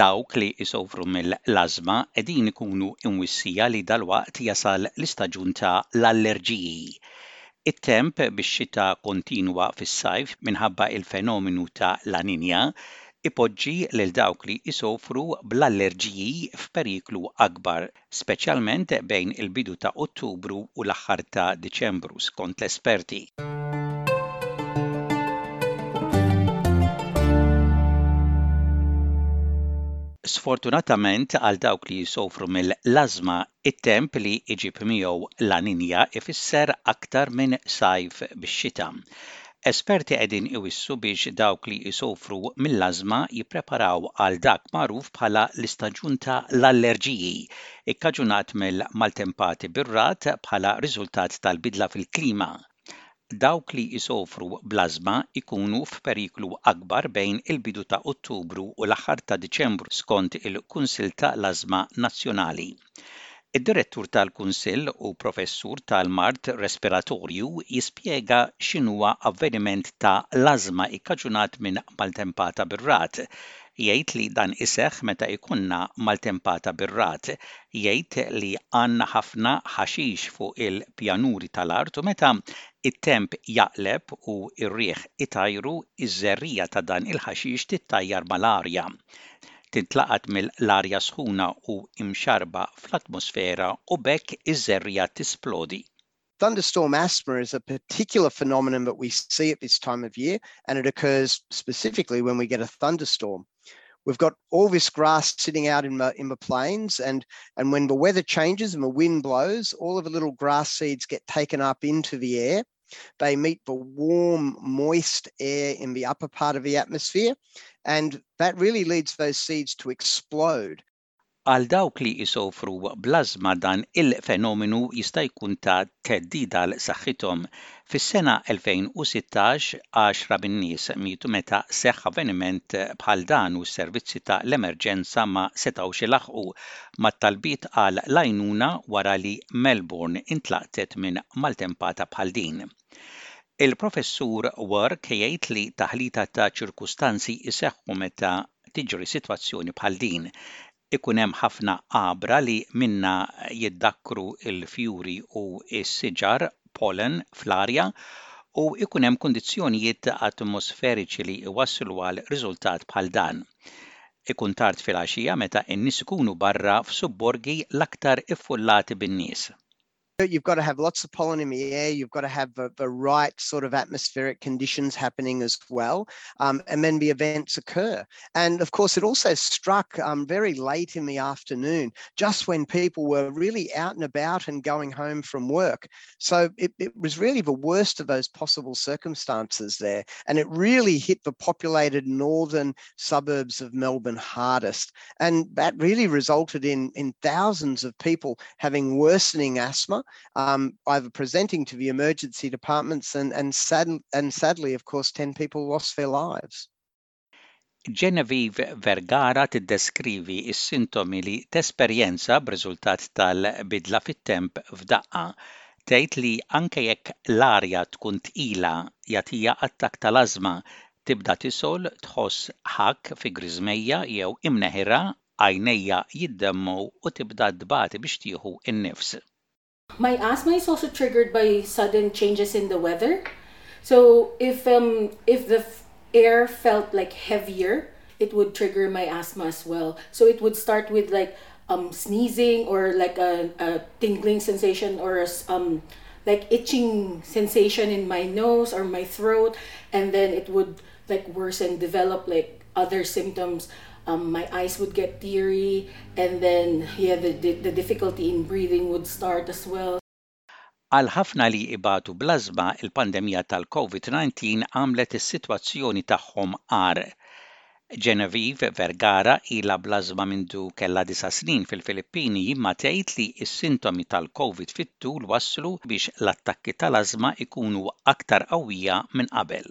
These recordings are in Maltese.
Dawk li jsofru mill-ażma qegħdin ikunu imwissija li dalwaqt jasal l-istaġun ta' l-allerġiji. It-temp bix-xita kontinwa fis-sajf minħabba l-fenomenu ta' La Niña jpoġġi lil dawk li jsofru bl-allerġiji f'periklu akbar speċjalment bejn il-bidu ta' Ottubru u l-aħħar ta' Diċembru, skont l-esperti. Sfortunatament għal dawk li jsofru mill-ażma, it-temp li jġib miegħu La Niña ifisser aktar minn sajf bix-xita. Esperti qegħdin iwissu biex dawk li jsofru mill-ażma jippreparaw għal dak magħruf bħala l-istaġun ta' l-allerġiji, ikkaġunat mill-maltempati bir-ragħad bħala riżultat tal-bidla fil-klima. Dawk li jsofru bl-ażma jkunu f'periklu akbar bejn il-bidu ta' Ottubru u l-aħħar ta' Diċembru, skont il-Kunsill ta' l-Ażma Nazzjonali. Id-Direttur tal-Kunsill u professur tal-mard respiratorju jispjega x'inhuwa avveniment ta' l-ażma ikkaġunat minn maltempata bir-ragħad. Jgħid li dan iseħħ meta jkollna maltempata bir-ragħad. Jgħid li għandna ħafna ħaxix fuq il-pjanuri ta' l-art u meta t-temp jaqleb u r-riħ itajru, iż-żerriegħa ta' dan il-ħaxix tittajjar ma' l-arja. Tintlaqat mill-arja sħuna u imxarba fl-atmosfera u bekk iż-żerrija tisplodi. Thunderstorm asthma is a particular phenomenon that we see at this time of year, and it occurs specifically when we get a thunderstorm. we've got all this grass sitting out in the in the plains and and when the weather changes and the wind blows all of the little grass seeds get taken up into the air They meet the warm, moist air in the upper part of the atmosphere, and that really leads those seeds to explode. Għal dawk li jsofru bl-ażma dan il-fenomenu jista' jkun ta' theddida għal saħħithom. Fis-sena 2016, għaxra min-nies mietu meta seħħ avveniment bħal dan u s-servizzi ta' l-emerġenza ma setgħux ilaħħqu mat-talbiet għal l-għajnuna wara li Melbourne intlaqtet minn maltempata bħal din. Il-Professur Work jgħid li taħlita ta' ċirkustanzi jseħħu meta tiġri sitwazzjoni bħal din. Ikun hemm ħafna għabra li minnha jiddakkru l-fjuri u s-siġar, pollen, fl-arja u jkun hemm kundizzjonijiet atmosferiċi li jwasslu għal riżultat bħal dan. Ikun tard fil-għaxija meta n-nies ikunu barra f'subborgi l-aktar iffullati bin-nies. You've got to have lots of pollen in the air. You've got to have the, the right sort of atmospheric conditions happening as well. Um, and then the events occur. And of course, it also struck um, very late in the afternoon, just when people were really out and about and going home from work. So it, it was really the worst of those possible circumstances there. And it really hit the populated northern suburbs of Melbourne hardest. And that really resulted in, in thousands of people having worsening asthma um, either presenting to the emergency departments and and, sad, and sadly, of course, 10 people lost their lives. Genevieve Vergara tiddeskrivi s-sintomi li tesperjenza b'riżultat tal-bidla fit-temp f'daqqa. Tgħid li anke jekk l-arja tkun tqila jagħtiha attakk tal-ażma, tibda tisgħol, tħoss ħakk fi griżmejja jew imneħirha, għajnejha jiddemgħu u tibda tbati biex tieħu n-nifs. My asthma is also triggered by sudden changes in the weather. So if um if the f- air felt like heavier, it would trigger my asthma as well. So it would start with like um sneezing or like a, a tingling sensation or a, um like itching sensation in my nose or my throat and then it would like worse and develop like other symptoms um my eyes would get teary and then yeah the the difficulty in breathing would start as well. Għal ħafna li ibatu bl-asma, il-pandemija tal-COVID-19 għamlet is-sitwazzjoni tagħhom agħar. Genevieve Vergara ilha bl-asma mindu kellha disa' snin fil-Filippini imma tgħid li s-sintomi tal-Covid fit-tul wasslu biex l-attakki tal-asma jkunu aktar qawwija minn qabel.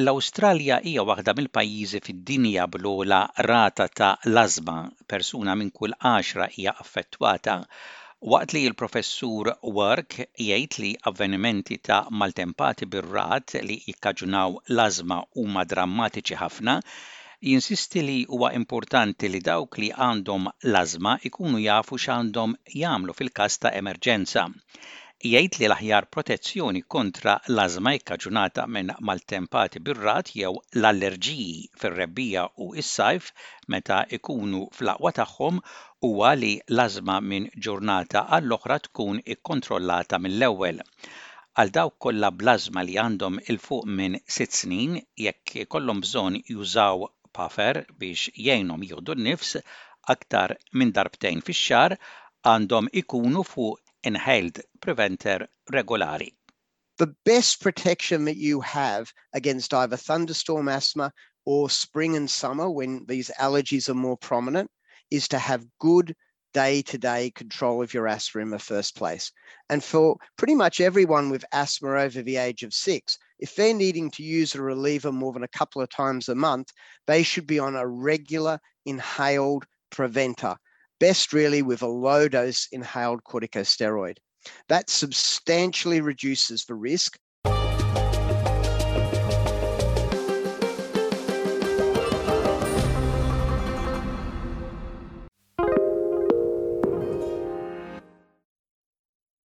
L-Awstralja hija waħda mill-pajjiżi fid-dinja bl-ogħla rata ta' l-ażma, persuna minn kull għaxra hija affettwata, waqt li l-Professur Wark jgħid li avvenimenti ta' maltempati bir-ragħad li jikkaġunaw l-ażma huma drammatiċi ħafna, jinsisti li huwa importanti li dawk li għandhom l-ażma jkunu jafu x'għandhom jagħmlu fil-każ ta' emerġenza. Jgħid li l-aħjar protezzjoni kontra l-ażma ikkaġunata minn maltempati bir-ragħad jew l-allerġiji fir-rebbiegħa u s-sajf meta jkunu fl-aqwa tagħhom huwa li l-ażma minn ġurnata għall-oħra tkun ikkontrollata mill-ewwel. Għal dawk kollha bl-ażma li għandhom 'il fuq minn sitt snin, jekk ikollhom bżonn jużaw Puffer biex jgħinhom jieħdu n-nifs aktar minn darbtejn fix-xahar, għandhom ikunu fuq inhaled preventer regolari. The best protection that you have against either thunderstorm asthma or spring and summer when these allergies are more prominent is to have good day to day control of your asthma in the first place. And for pretty much everyone with asthma over the age of six, if they're needing to use a reliever more than a couple of times a month, they should be on a regular inhaled preventer best really with a low dose inhaled corticosteroid. That substantially reduces the risk